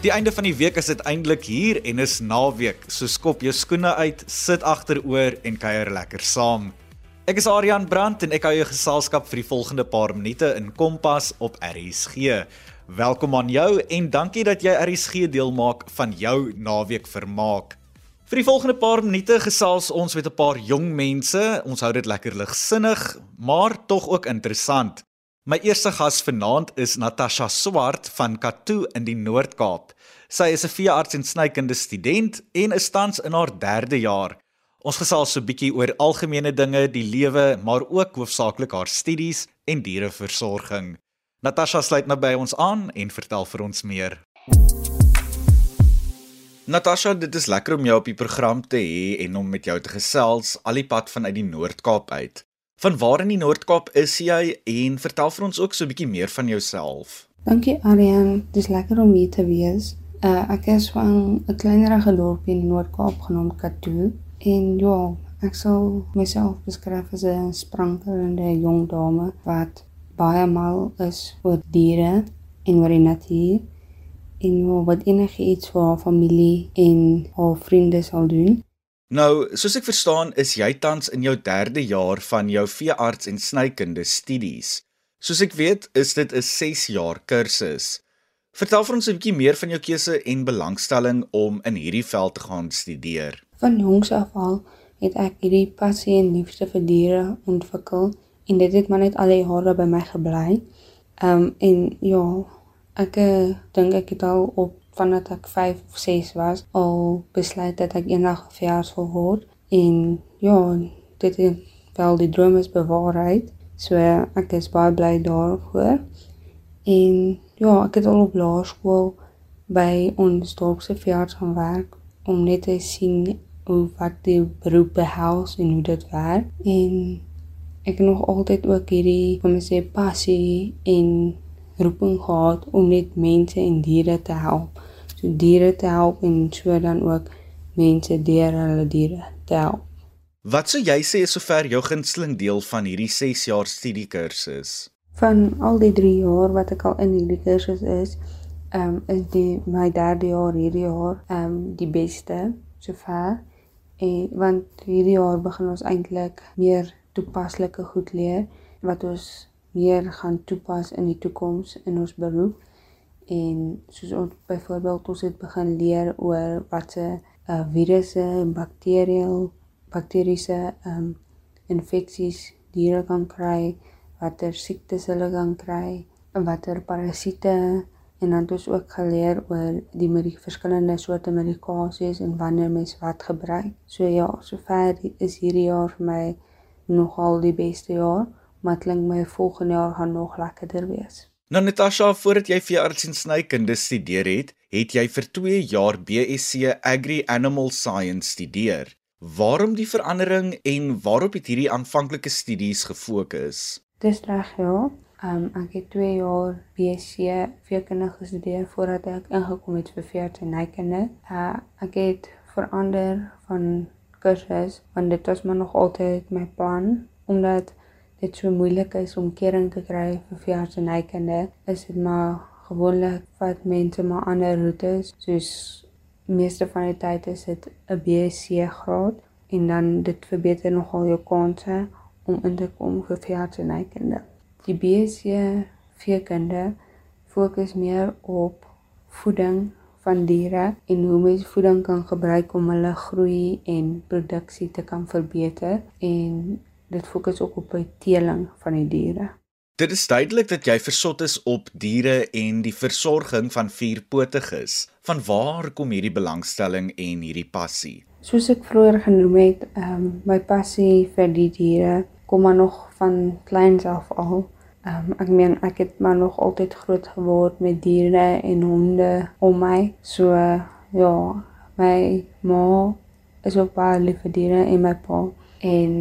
Die einde van die week is uiteindelik hier en is naweek. So skop jou skoene uit, sit agteroor en kuier lekker saam. Ek is Aryan Brandt en ek hou jou geselskap vir die volgende paar minute in Kompas op RSG. Welkom aan jou en dankie dat jy RSG deel maak van jou naweek vermaak. Vir die volgende paar minute gesels ons met 'n paar jong mense. Ons hou dit lekker ligsinnig, maar tog ook interessant. My eerste gas vanaand is Natasha Swart van Katoo in die Noord-Kaap. Sy is 'n veearts en snykunde student en is tans in haar 3de jaar. Ons gesels so 'n bietjie oor algemene dinge, die lewe, maar ook hoofsaaklik haar studies en diereversorging. Natasha sluit nou by ons aan en vertel vir ons meer. Natasha, dit is lekker om jou op die program te hê en om met jou te gesels al die pad vanuit die Noord-Kaap uit. Van waar in die Noord-Kaap is jy en vertel vir ons ook so 'n bietjie meer van jouself. Dankie Aryan, dis lekker om hier te wees. Uh, ek is van 'n kleinerige dorpie in die Noord-Kaap genoem Katoo en ja, ek sal myself beskryf as 'n sprankelende jong dame wat baie mal is oor diere en oor die natuur en ja, wat enigiets vir haar familie en haar vriende sal doen. Nou, soos ek verstaan, is jy tans in jou 3de jaar van jou veearts en snykunde studies. Soos ek weet, is dit 'n 6 jaar kursus. Vertel vir ons 'n bietjie meer van jou keuse en belangstelling om in hierdie veld te gaan studeer. Van jongs af al het ek hierdie passie en liefde vir diere ontwikkel en dit het maar net al die jare by my gebly. Ehm um, en ja, ek uh, dink ek het al op vandat ek 5 of 6 was al besluit dat ek eendag verjaars wil word en ja, dit het wel die droom is bewaarheid. So ek is baie bly daarvoor. En ja, ek het al op laerskool by ons dorp se verjaars gaan werk om net te sien hoe wat die beroep behels en hoe dit werk. En ek het nog altyd ook hierdie, kom ek sê, passie en roeping gehad om net mense en diere te help. So diere te help en so dan ook mense deur hulle diere te help. Wat sou jy sê is sover jou gunsteling deel van hierdie 6 jaar studiekursus? Van al die 3 jaar wat ek al in hierdie kursus is, ehm um, is die my derde jaar hierdie jaar ehm um, die beste sover. En want hierdie jaar begin ons eintlik meer toepaslike goed leer wat ons meer gaan toepas in die toekoms in ons beroep en soos ons byvoorbeeld ons het begin leer oor wat se uh, virusse en bakterieë bakteriese um, infeksies diere kan kry watter siektes hulle kan kry watter parasiete en dan het ons ook geleer oor die met die verskillende soorte medikasies en wanneer mens wat gebruik. So ja, sover is hierdie jaar vir my nogal die beste jaar maar klink my volgende jaar gaan nog lekkerder wees. Nou Natasha, voordat jy vir arts en snykunde studeer het, het jy vir 2 jaar BSc Agri Animal Science studeer. Waarom die verandering en waarop het hierdie aanvanklike studies gefokus? Dis reg ja. Um, ek het 2 jaar BSc veekunde gestudeer voordat ek ingekom het vir veeartsenykunde. Uh, ek het verander van kursus want dit was maar nog altyd my plan omdat dit so moeilik is om kering te kry vir veeartsenykunde, is dit maar gewoonlik wat mense maar ander roetes, soos meeste van die tyd is dit 'n BSc graad en dan dit verbeter nogal jou kanse om in te kom vir veeartsenykunde. Die BSc veekunde fokus meer op voeding van diere en hoe mens voeding kan gebruik om hulle groei en produksie te kan verbeter en dit fokus ook op die teeling van die diere. Dit is duidelik dat jy versot is op diere en die versorging van vierpotiges. Van waar kom hierdie belangstelling en hierdie passie? Soos ek vroeër genoem het, ehm um, my passie vir die diere kom maar nog van kleins af al. Ehm um, ek meen ek het maar nog altyd groot geword met diere en honde om my. So ja, my ma is ook baie lief vir diere en my pa en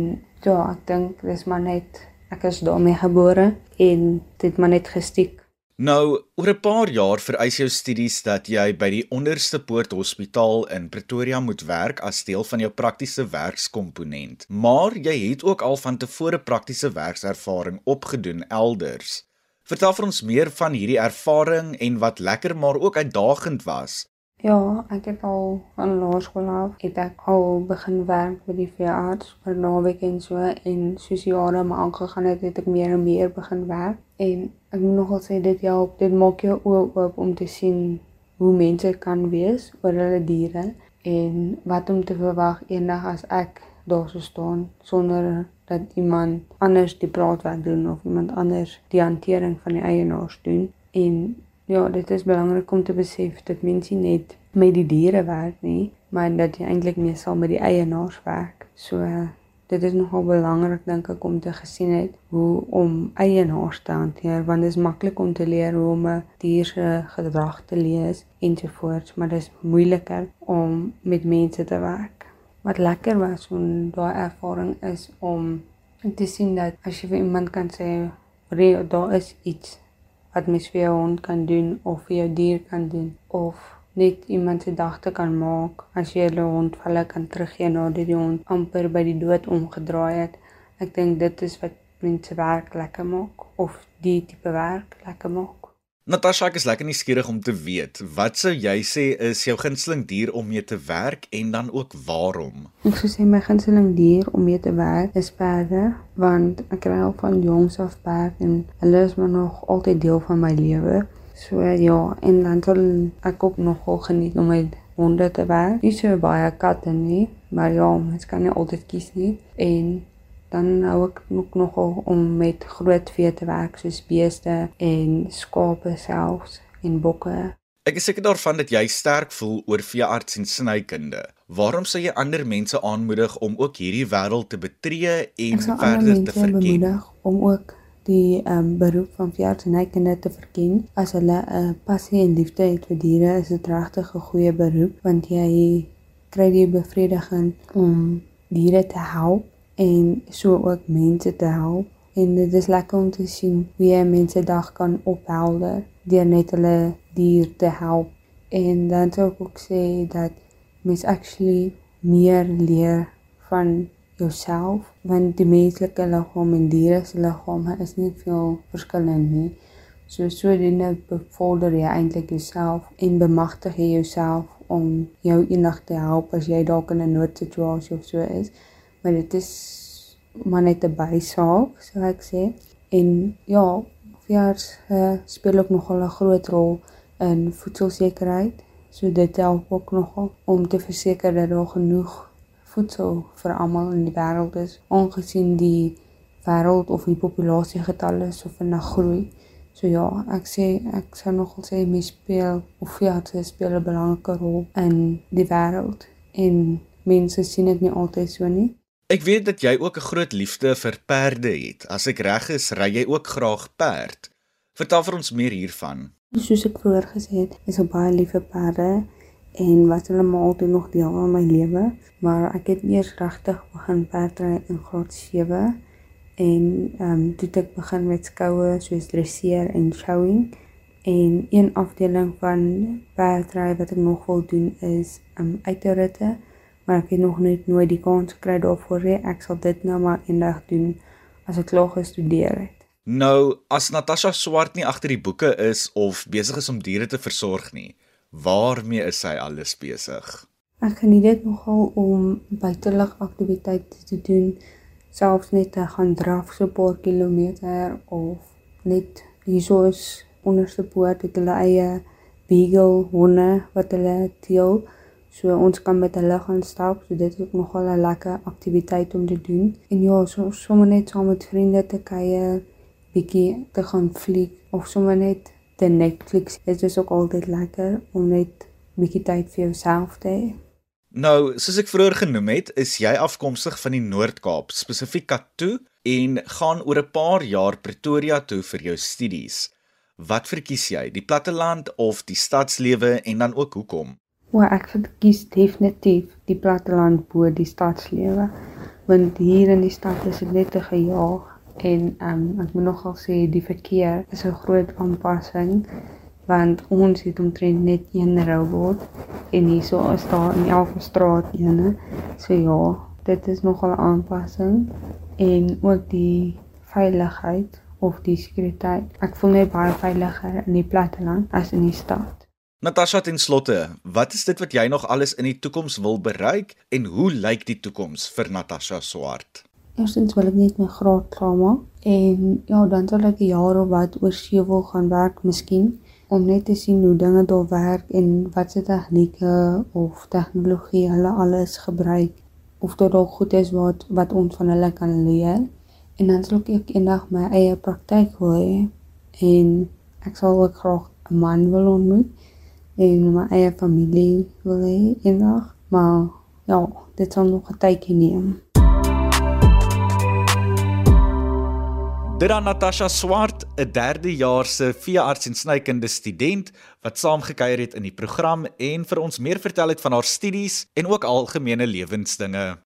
Ja, ek dink dis maar net ek is daarmee gebore en dit maar net gestiek. Nou, oor 'n paar jaar vereis jou studies dat jy by die onderste poort hospitaal in Pretoria moet werk as deel van jou praktiese werkskomponent. Maar jy het ook al van tevore praktiese werkservaring opgedoen elders. Vertel vir ons meer van hierdie ervaring en wat lekker maar ook uitdagend was. Ja, ek het al van laerskool af het ek al begin werk by die veearts vir naweek en so en soos jare maar aangegaan het, het ek meer en meer begin werk en ek moet nogal sê dit help, dit maak jou oë oop om te sien hoe mense kan wees oor hulle diere en wat om te verwag eendag as ek daar sou staan sonder dat iemand anders die praatwerk doen of iemand anders die hantering van die eienaars doen en Ja, dit is belangrik om te besef dat mense net met die diere werk nie, maar dat jy eintlik meestal met die eienaars werk. So dit is nogal belangrik dink ek om te gesien het hoe om eienaars te hanteer want dit is maklik om te leer hoe om 'n dier se gedrag te lees ensovoorts, maar dit is moeiliker om met mense te werk. Wat lekker was van daai ervaring is om te sien dat as jy vir iemand kan sê, "Daar is iets wat mens vir jou hond kan doen of vir jou dier kan doen of net iemand se dag te kan maak as jy hulle hond vir hulle kan teruggee nadat die hond amper by die dood omgedraai het. Ek dink dit is wat mense werk lekker maak of die tipe werk lekker maak. Natasha, ek is lekker nuuskierig om te weet, wat sou jy sê is jou gunsteling dier om mee te werk en dan ook waarom? Ek sou sê my gunsteling dier om mee te werk is perde, want ek kry al van jongs af perd en hulle is maar nog altyd deel van my lewe. So ja, en dan sal ek ook nogal geniet om met honde te werk. Nie so baie katte nie, maar ja, mens kan nie altyd kies nie. En dan hou ek ook nogal om met groot vee te werk soos beeste en skape selfs en bokke. Ek is seker daarvan dat jy sterk voel oor veearts en snykunde. Waarom sou jy ander mense aanmoedig om ook hierdie wêreld te betree en verder te verken? Om ook die um, beroep van veearts en snykunde te verken as hulle 'n uh, passie en liefde het vir diere, is dit regtig 'n goeie beroep want jy kry die bevrediging om diere te help en so ook mense te help. En dit is lekker om te sien hoe jy mense dag kan ophelder deur net hulle dier te help. En dan sou ek ook sê dat mens actually meer leer van jouself want die menslike liggaam en diere se liggame is nie veel verskillend nie. So so dit bevorder jy eintlik jouself en bemagtig jy jouself om jou eendag te help as jy dalk in 'n noodsituasie of so is maar dit is maar net 'n bysaak, sou ek sê. En ja, veearts uh, speel ook nogal 'n groot rol in voedselsekerheid. So dit help ook nogal om te verseker dat daar genoeg voedsel vir almal in die wêreld is, aangesien die wêreld of die populasiegetalle so vinnig groei. So ja, ek sê ek sou nogal sê mens speel of veearts speel 'n belangrike rol in die wêreld en mense sien dit nie altyd so nie. Ek weet dat jy ook 'n groot liefde vir perde het. As ek reg is, ry jy ook graag perd. Vertel vir ons meer hiervan. Soos ek vroeër gesê het, is ek baie lief vir perde en wat hulle maar altyd nog deel van my lewe, maar ek het eers regtig begin perdry in graad 7 en ehm um, toe ek begin met skoue soos dresseer en showing en een afdeling van perdry wat ek nog wil doen is ehm um, uitritte maar ek het nog net nooit die kans gekry daarvoor nie. Ek sal dit nou maar eendag doen as ek klaar gestudeer het. Nou, as Natasha Swart nie agter die boeke is of besig is om diere te versorg nie, waarmee is sy alles besig? Ek geniet dit nogal om buitelug aktiwiteite te doen, selfs net te gaan draf so 'n paar kilometer of net hiersoos onderste poort het hulle eie beagle honde wat hulle teel. So ons kan met hulle gaan stap, so dit is ook nogal 'n lekker aktiwiteit om te doen. En ja, so sommer net saam met vriende te kuier, bietjie te gaan fliek of sommer net te Netflix. Dit is ook altyd lekker om net bietjie tyd vir jouself te hê. Nou, soos ek vroeër genoem het, is jy afkomstig van die Noord-Kaap, spesifiek Katoo en gaan oor 'n paar jaar Pretoria toe vir jou studies. Wat verkies jy, die platteland of die stadslewe en dan ook hoekom? O, ek verkies definitief die platteland bo die stadslewe. Want hier in die stad is dit net te gejaag en um, ek moet nogal sê die verkeer is 'n groot aanpassing want ons het omtrent net een robot en hierso is daar in elke straat eene. So ja, dit is nogal 'n aanpassing en ook die veiligheid of die sekuriteit. Ek voel net baie veiliger in die platteland as in die stad. Natasha ten slotte, wat is dit wat jy nog alles in die toekoms wil bereik en hoe lyk die toekoms vir Natasha Swart? Eerstens wil ek net my graad klaarmaak en ja, dan sal ek 'n jaar of wat oor see wil gaan werk miskien om net te sien hoe dinge daar werk en wat se tegnieke of tegnologie hulle alles gebruik of dit dalk goed is wat wat ons van hulle kan leer. En dan sal ek eendag my eie praktyk hê en ek sal ook graag 'n man wil ontmoet en my eie familie wil hê eendag, maar ja, dit sal nog 'n tydjie neem. Dit dan Natasha Swart, 'n derdejaarse veearts en snykunde student wat saamgekyer het in die program en vir ons meer vertel het van haar studies en ook algemene lewensdinge.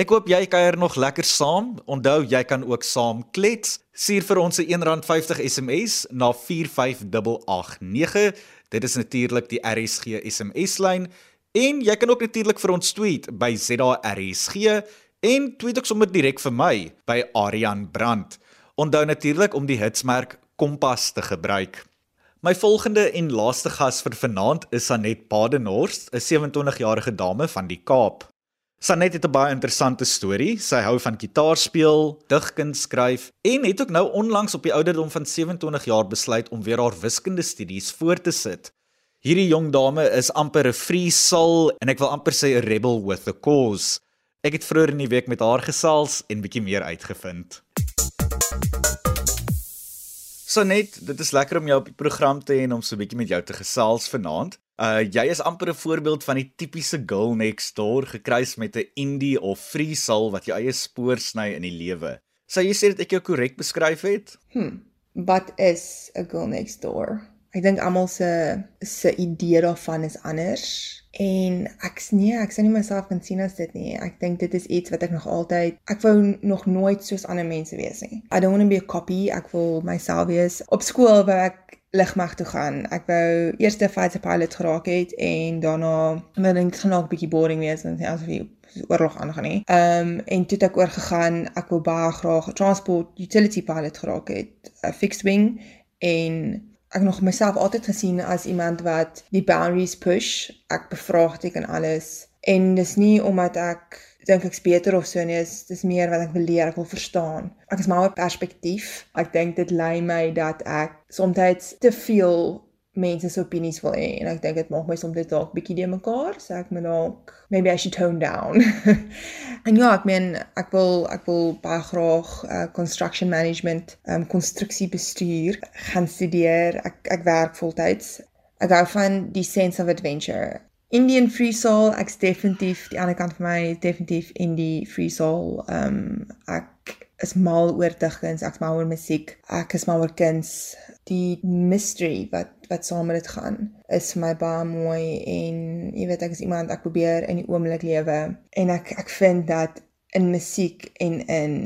Ek hoop jy kuier nog lekker saam. Onthou jy kan ook saam klets. Stuur vir ons 'n R1.50 SMS na 45889. Dit is natuurlik die RSG SMS lyn en jy kan ook natuurlik vir ons tweet by ZARSG en tweet ook sommer direk vir my by Aryan Brandt. Onthou natuurlik om die hitsmerk Kompas te gebruik. My volgende en laaste gas vir vanaand is Sanet Badenhorst, 'n 27-jarige dame van die Kaap. Sanet het 'n baie interessante storie. Sy hou van gitaar speel, digkuns skryf en het ook nou onlangs op die ouderdom van 27 jaar besluit om weer haar wiskunde studies voort te sit. Hierdie jong dame is amper 'n free soul en ek wil amper sê 'n rebel with a cause. Ek het vroeër in die week met haar gesels en bietjie meer uitgevind. Sanet, dit is lekker om jou op die program te hê en om so 'n bietjie met jou te gesels vanaand. Uh jy is amper 'n voorbeeld van die tipiese girl next door gekruis met 'n indie of free soul wat jou eie spoor sny in die lewe. Sou jy sê dat ek jou korrek beskryf het? Hm. Wat is 'n girl next door? Ek dink almal se se idee daarvan is anders. En ek nee, ek sien nie myself kan sien as dit nie. Ek dink dit is iets wat ek nog altyd ek wou nog nooit soos ander mense wees nie. I don't want to be a copy. Ek wil myself wees. Op skool wou ek lugmag toe gaan. Ek wou eers 'n fighter pilot geraak het en daarna wou ek gaan ook 'n bietjie boring wees en asof jy oorlog aangaan nie. Ehm um, en toe het ek oorgegaan. Ek wou baie graag 'n transport utility pilot geraak het, 'n fixed wing en ek nog myself altyd gesien as iemand wat die boundaries push. Ek bevraagteken alles en dis nie omdat ek dink ek's beter of so nie, dis dis meer wat ek wil leer, ek wil verstaan. Ek is maar 'n perspektief. Ek dink dit lei my dat ek soms te veel mense se opinies wil hê en ek dink dit maak my soms dit dalk bietjie de mekaar, so ek moet dalk maybe I should tone down. en ja, ek meen ek wil ek wil baie graag uh, construction management, um konstruksie bestuur gaan studeer. Ek ek werk voltyds. Ek hou van die sense of adventure. Indian free soul, ek's definitief die ander kant van my, definitief in die free soul. Um ek is mal oor digkuns, ek's mal oor musiek, ek is mal oor kuns. Die mystery wat wat saam met dit gaan is vir my baie mooi en jy weet ek is iemand ek probeer in die oomblik lewe en ek ek vind dat in musiek en in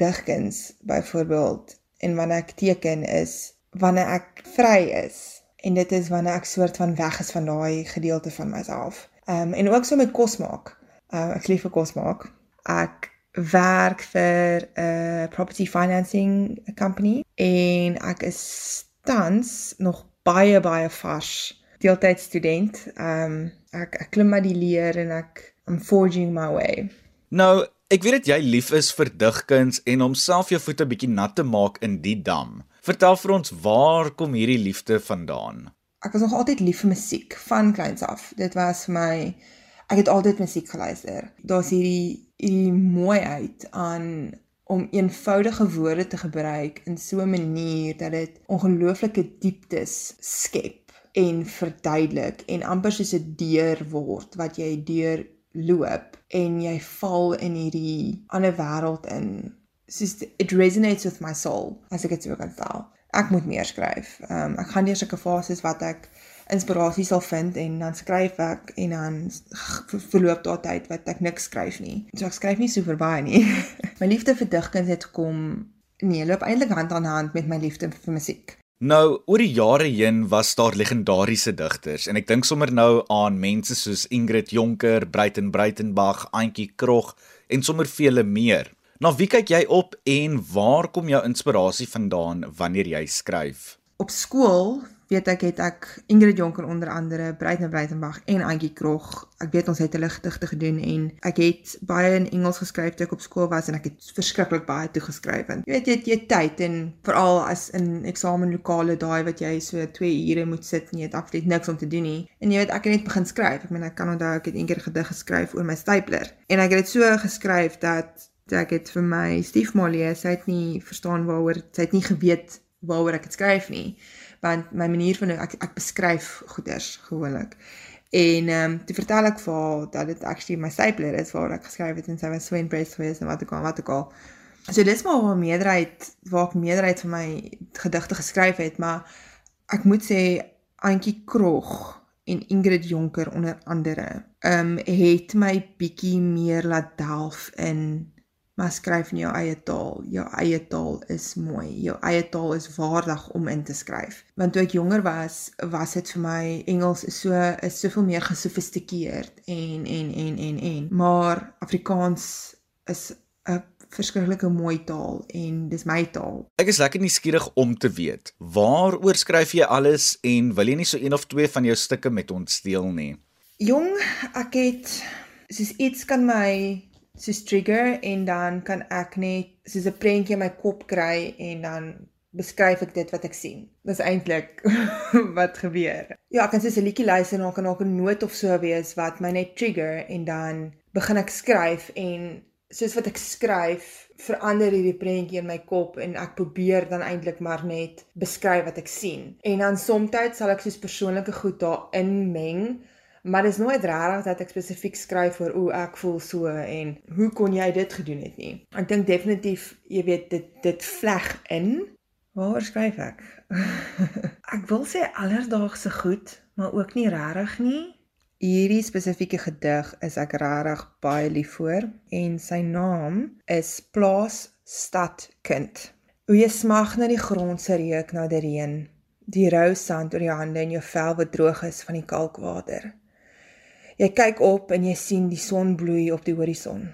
digkuns byvoorbeeld en wanneer ek teken is wanneer ek vry is en dit is wanneer ek soort van weg is van daai gedeelte van myself. Ehm um, en ook so met kos maak. Uh, ek lief vir kos maak. Ek werk vir 'n uh, property financing company en ek is tans nog baie baie vars deeltyd student. Ehm um, ek ek klim maar die leer en ek I'm forging my way. Nou, ek weet dat jy lief is vir digkuns en om self jou voete bietjie nat te maak in die dam. Vertel vir ons waar kom hierdie liefde vandaan? Ek was nog altyd lief vir musiek van kleins af. Dit was vir my ek het altyd musiek geluister. Daar's hierdie hierdie mooiheid aan om eenvoudige woorde te gebruik in so 'n manier dat dit ongelooflike dieptes skep en verduidelik en amper soos 'n deur word wat jy deur loop en jy val in hierdie ander wêreld in. Soos it resonates with my soul as ek dit sou kan sê. Ek moet meer skryf. Um, ek gaan deur sulke fases wat ek inspirasie sal vind en dan skryf ek en dan verloop daar tyd wat ek niks skryf nie. So ek skryf nie so verbaai nie. my liefde vir digkuns het kom nee, loop eintlik hand aan hand met my liefde vir musiek. Nou, oor die jare heen was daar legendariese digters en ek dink sommer nou aan mense soos Ingrid Jonker, Breiten Breitenberg, Auntie Krog en sommer vele meer. Na wie kyk jy op en waar kom jou inspirasie vandaan wanneer jy skryf? Op skool weet ek het ek Ingrid Jonker onder andere, Breitne Breitenberg en Antjie Krog. Ek weet ons het hulle gedigte gedoen en ek het baie in Engels geskryf toe ek op skool was en ek het verskriklik baie toe geskryf. En jy weet jy het jy tyd en veral as in eksamenlokale daai wat jy so 2 ure moet sit en jy het absoluut niks om te doen nie. En jy weet ek het net begin skryf. Ek meen ek kan onthou ek het eendag gedig geskryf oor my stapler. En ek het dit so geskryf dat ek het vir my stiefma lees, sy het nie verstaan waaroor, sy het nie geweet waaroor ek dit skryf nie want my manier van ek ek beskryf goeders gewoonlik. En ehm um, toe vertel ek vir haar dat dit actually my stapler is waar ek geskryf het en sy was so impressed geweest en wat ek al wat ek al. So dis maar waar meerderheid waar ek meerderheid van my gedigte geskryf het, maar ek moet sê Antjie Krog en Ingrid Jonker onder andere ehm um, het my bietjie meer laat delf in maar skryf in jou eie taal. Jou eie taal is mooi. Jou eie taal is waardig om in te skryf. Want toe ek jonger was, was dit vir my Engels is so is soveel meer gesofistikeerd en en en en en. Maar Afrikaans is 'n verskriklike mooi taal en dis my taal. Ek is lekker nuuskierig om te weet, waaroor skryf jy alles en wil jy nie so een of twee van jou stukke met ons deel nie? Jong, ek het soos iets kan my soos trigger en dan kan ek net soos 'n prentjie in my kop kry en dan beskryf ek dit wat ek sien. Dis eintlik wat gebeur. Ja, ek kan soos 'n liedjie luister en dan kan ook 'n noot of so wees wat my net trigger en dan begin ek skryf en soos wat ek skryf verander hierdie prentjie in my kop en ek probeer dan eintlik maar net beskryf wat ek sien. En dan soms sal ek soos persoonlike goed daarin meng Maar dis nooit regtig dat ek spesifiek skryf oor hoe ek voel so en hoe kon jy dit gedoen het nie. Ek dink definitief, jy weet dit dit vleg in. Waar skryf ek? ek wil sê alledaagse goed, maar ook nie regtig nie. Hierdie spesifieke gedig is ek regtig baie lief vir en sy naam is Plaas Stad Kind. Hoe jy smag na die grond se reuk na die reën, die rou sand oor jou hande en jou vel wat droog is van die kalkwater. Jy kyk op en jy sien die son bloei op die horison.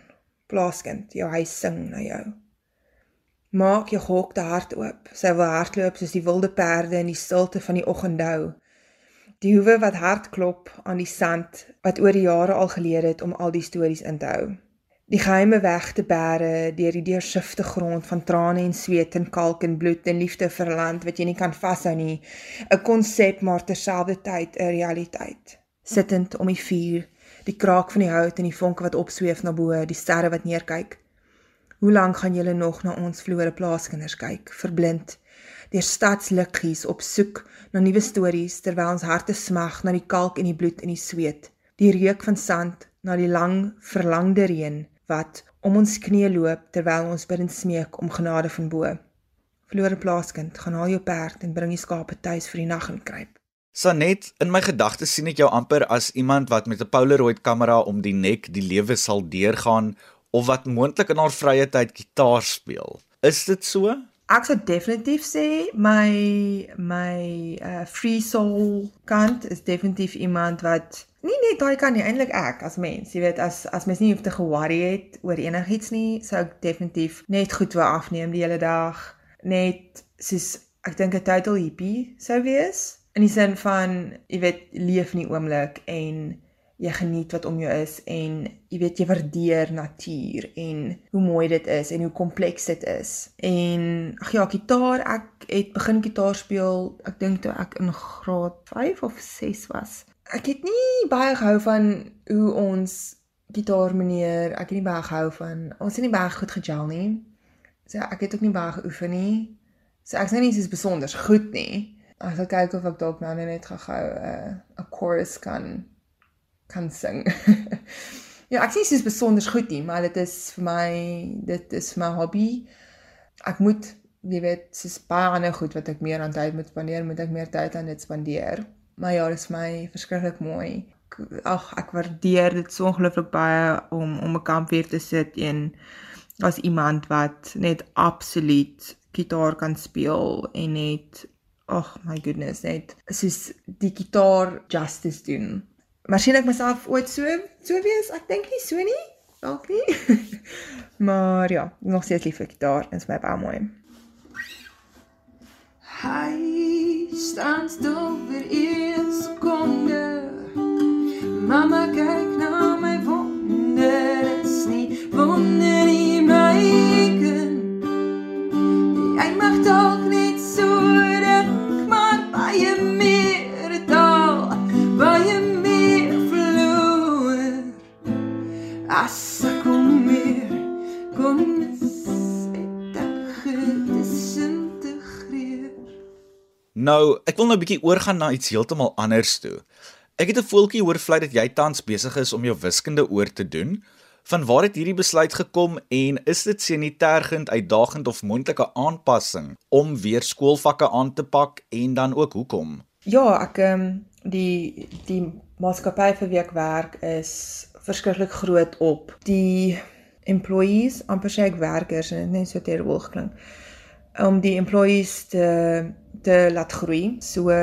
Plaaskind, jou huis sing na jou. Maak jou gehokte hart oop. Sy wil hardloop soos die wilde perde in die stilte van die oggenddou. Die hoewe wat hard klop aan die sand wat oor die jare al geleer het om al die stories in te hou. Die geheime weg te bære deur die deursifte grond van trane en sweet en kalk en bloed en liefde vir land wat jy nie kan vashou nie, 'n konsep maar terselfdertyd 'n realiteit sittend om die vuur, die kraak van die hout en die vonke wat opsweef na bo, die sterre wat neerkyk. Hoe lank gaan julle nog na ons vloere plaaskinders kyk, verblind deur stadsliggies op soek na nuwe stories terwyl ons harte smag na die kalk en die bloed en die sweet, die reuk van sand na die lang verlangde reën wat om ons knieë loop terwyl ons bid en smeek om genade van bo. Verlore plaaskind, gaan haal jou perd en bring die skape tuis vir die nag en kruip. Sanet, in my gedagtes sien ek jou amper as iemand wat met 'n Polaroid kamera om die nek die lewe sal deurgaan of wat moontlik in haar vrye tyd gitaar speel. Is dit so? Ek sou definitief sê my my uh free soul kant is definitief iemand wat nie net daai kan nie eintlik ek as mens, jy weet as as mens nie hoef te ge-worry het oor enigiets nie, sou ek definitief net goed wou afneem die hele dag, net soos ek dink 'n total hippie sou wees in die sin van jy weet leef in die oomblik en jy geniet wat om jou is en jy weet jy waardeer natuur en hoe mooi dit is en hoe kompleks dit is. En ag ja, gitaar, ek het begin gitaar speel, ek dink toe ek in graad 5 of 6 was. Ek het nie baie gehou van hoe ons gitaar meneer, ek het nie baie gehou van ons het nie baie goed gejel nie. So ek het ook nie baie geoefen nie. So ek's nou nie so besonder goed nie. Ek sal kyk of ek dalk nou net gou-gou 'n uh, 'n chorus kan kan sing. ja, sê dit is besonder goed nie, maar dit is vir my dit is my hobby. Ek moet jy weet, dis baie ander goed wat ek meer aan tyd moet spandeer, moet ek meer tyd aan dit spandeer. Maar ja, dit is my verskriklik mooi. Ag, ek waardeer dit so ongelooflik baie om om 'n kampvuur te sit en as iemand wat net absoluut gitaar kan speel en net ag oh my goodness net soos die gitaar justice doen. Ek myself ooit so so wees? Ek dink nie so nie. dalk nie. maar ja, nog steeds lief vir gitaar en is my baie mooi. Hy staan stil vir een sekonde. Nou, ek wil nou 'n bietjie oorgaan na iets heeltemal anders toe. Ek het 'n voeltjie hoor vlei dat jy tans besig is om jou wiskunde oor te doen. Van waar het hierdie besluit gekom en is dit sanitergend, uitdagend of moontlike aanpassing om weer skoolvakke aan te pak en dan ook hoekom? Ja, ek ehm um, die die maatskappy vir wie ek werk is verskriklik groot op die employees, amper sê ek werkers en dit net so terrible geklink. Om die employees te te laat groei. So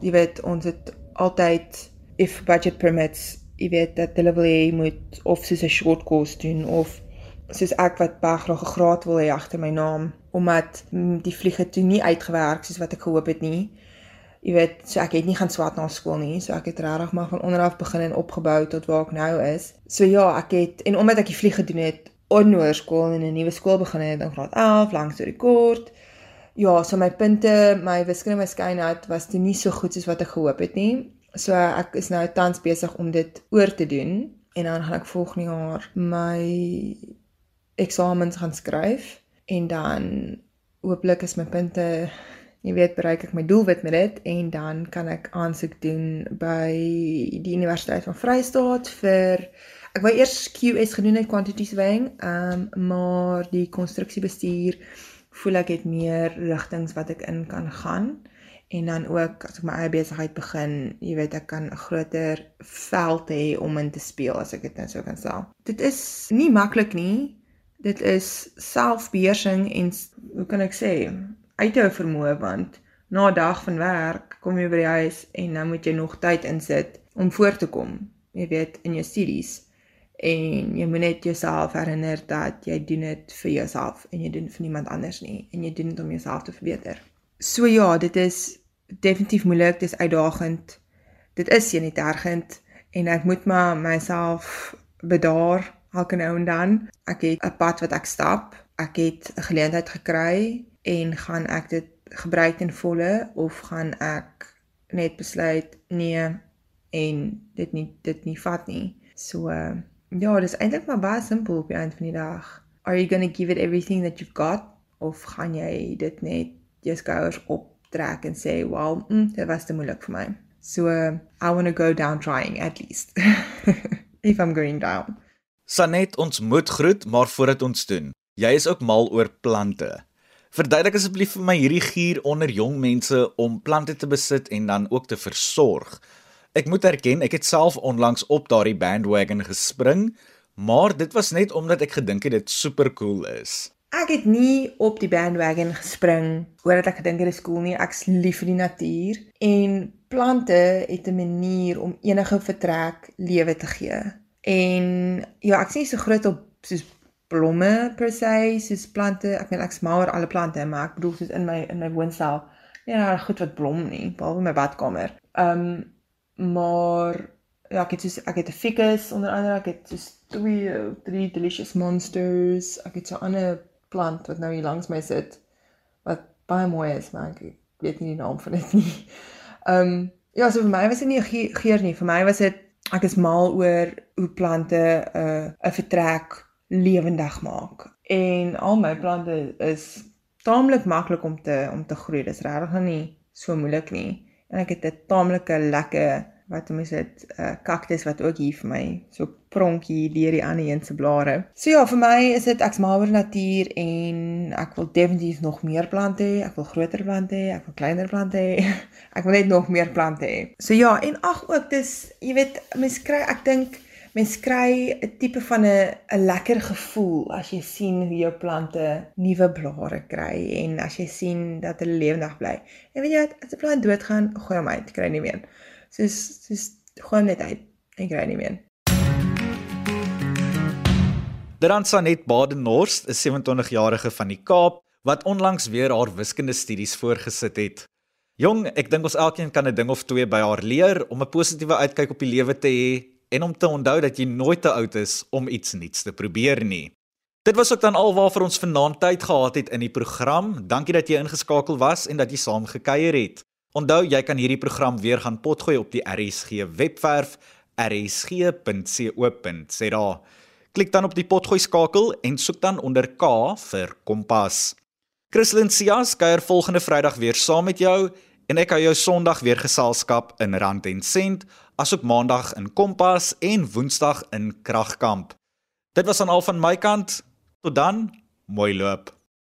jy weet, ons het altyd if budget permits, jy weet dat hulle wil hê moet of soos 'n short course doen of soos ek wat baie graag 'n graad wil hê agter my naam omdat die vliege toe nie uitgewerk soos wat ek gehoop het nie. Jy weet, so ek het nie gaan swat na skool nie, so ek het regtig maar van onder af begin en opgebou tot waar ek nou is. So ja, ek het en omdat ek die vlieg gedoen het, onnoor skool en 'n nuwe skool begin het in graad 11 langs die kort. Ja, so my punte, my wiskunde, my skynheid was toe nie so goed soos wat ek gehoop het nie. So ek is nou tans besig om dit oor te doen en dan gaan ek volgende jaar my eksamens gaan skryf en dan hooplik is my punte jy weet bereik ek my doelwit met dit en dan kan ek aansoek doen by die Universiteit van Vryheid vir ek wou eers QS gedoen het quantity surveying, um, maar die konstruksiebestuur voel ek het meer rigtings wat ek in kan gaan en dan ook as ek my eie besigheid begin, jy weet ek kan 'n groter veld hê om in te speel as ek dit net so kan sê. Dit is nie maklik nie. Dit is selfbeheersing en hoe kan ek sê, uithou vermoë want na 'n dag van werk kom jy by die huis en dan moet jy nog tyd insit om voor te kom, jy weet, in jou studies. En jy moet net jouself herinner dat jy doen dit vir jouself en jy doen dit vir niemand anders nie en jy doen dit om jouself te verbeter. So ja, dit is definitief moeilik, dit is uitdagend. Dit is sanitergend en ek moet maar myself bedaar elke nou en dan. Ek het 'n pad wat ek stap. Ek het 'n geleentheid gekry en gaan ek dit gebruik ten volle of gaan ek net besluit nee en dit nie dit nie vat nie. So uh, ja, dis eintlik maar baie simpel op die einde van die dag. Are you going to give it everything that you've got of gaan jy dit net jou skouers optrek en sê, "Well, mm, dit was te moeilik vir my." So uh, I want to go down trying at least. If I'm going down. Sanet, ons moet groet, maar voordat ons doen, jy is ook mal oor plante. Verduidelik asseblief vir my hierdie gier onder jong mense om plante te besit en dan ook te versorg. Ek moet erken, ek het self onlangs op daardie bandwagon gespring, maar dit was net omdat ek gedink het dit super cool is. Ek het nie op die bandwagon gespring omdat ek gedink dit is cool nie. Ek's lief vir die natuur en plante het 'n manier om enige vertrek lewe te gee. En ja, ek's nie so groot op soos blomme per se, soos plante. Ek meen ek's mal oor alle plante, maar ek bedoel soos in my in my woonstel. Nee, nou goed wat blom nie, behalwe my badkamer. Ehm um, maar ja, ek het soos ek het 'n ficus onder andere, ek het soos twee, drie delicious monsters. Ek het so 'n ander plant wat nou hier langs my sit wat baie mooi is, maar ek weet nie die naam van dit nie. Ehm um, ja, so vir my was dit nie ge geur nie. Vir my was dit ek is mal oor hoe plante 'n uh, 'n vertrek lewendig maak. En al my plante is taamlik maklik om te om te groei. Dis regtig nie so moeilik nie. En ek het 'n taamlike lekker wat mense dit 'n uh, kaktus wat ook hier vir my so pronkie deur die ander een se blare. So ja, vir my is dit ek's mal oor natuur en ek wil definitief nog meer plante hê. Ek wil groter plante hê, ek wil kleiner plante hê. Ek wil net nog meer plante hê. So ja, en ag ook dis jy weet mense kry ek dink mense kry 'n tipe van 'n 'n lekker gevoel as jy sien hoe jou plante nuwe blare kry en as jy sien dat hulle lewendig bly. En weet jy wat, as 'n plant doodgaan, gooi hom uit, kry nie meer. Soos soos gooi hom net uit en kry nie meer. Dan Sanet Badenhorst, 'n 27-jarige van die Kaap wat onlangs weer haar wiskunde studies voorgesit het. Jong, ek dink ons elkeen kan 'n ding of twee by haar leer om 'n positiewe uitkyk op die lewe te hê en om te onthou dat jy nooit te oud is om iets nuuts te probeer nie. Dit was ook dan alwaar ons vanaand tyd gehad het in die program. Dankie dat jy ingeskakel was en dat jy saam gekuier het. Onthou, jy kan hierdie program weer gaan potgooi op die RSG webwerf rsg.co.za. Klik dan op die potgooi skakel en soek dan onder K vir Kompas. Christlyn Cias kuier volgende Vrydag weer saam met jou en ek hou jou Sondag weer geselskap in Rand en Sent, asook Maandag in Kompas en Woensdag in Kragkamp. Dit was dan al van my kant. Tot dan, mooi loop.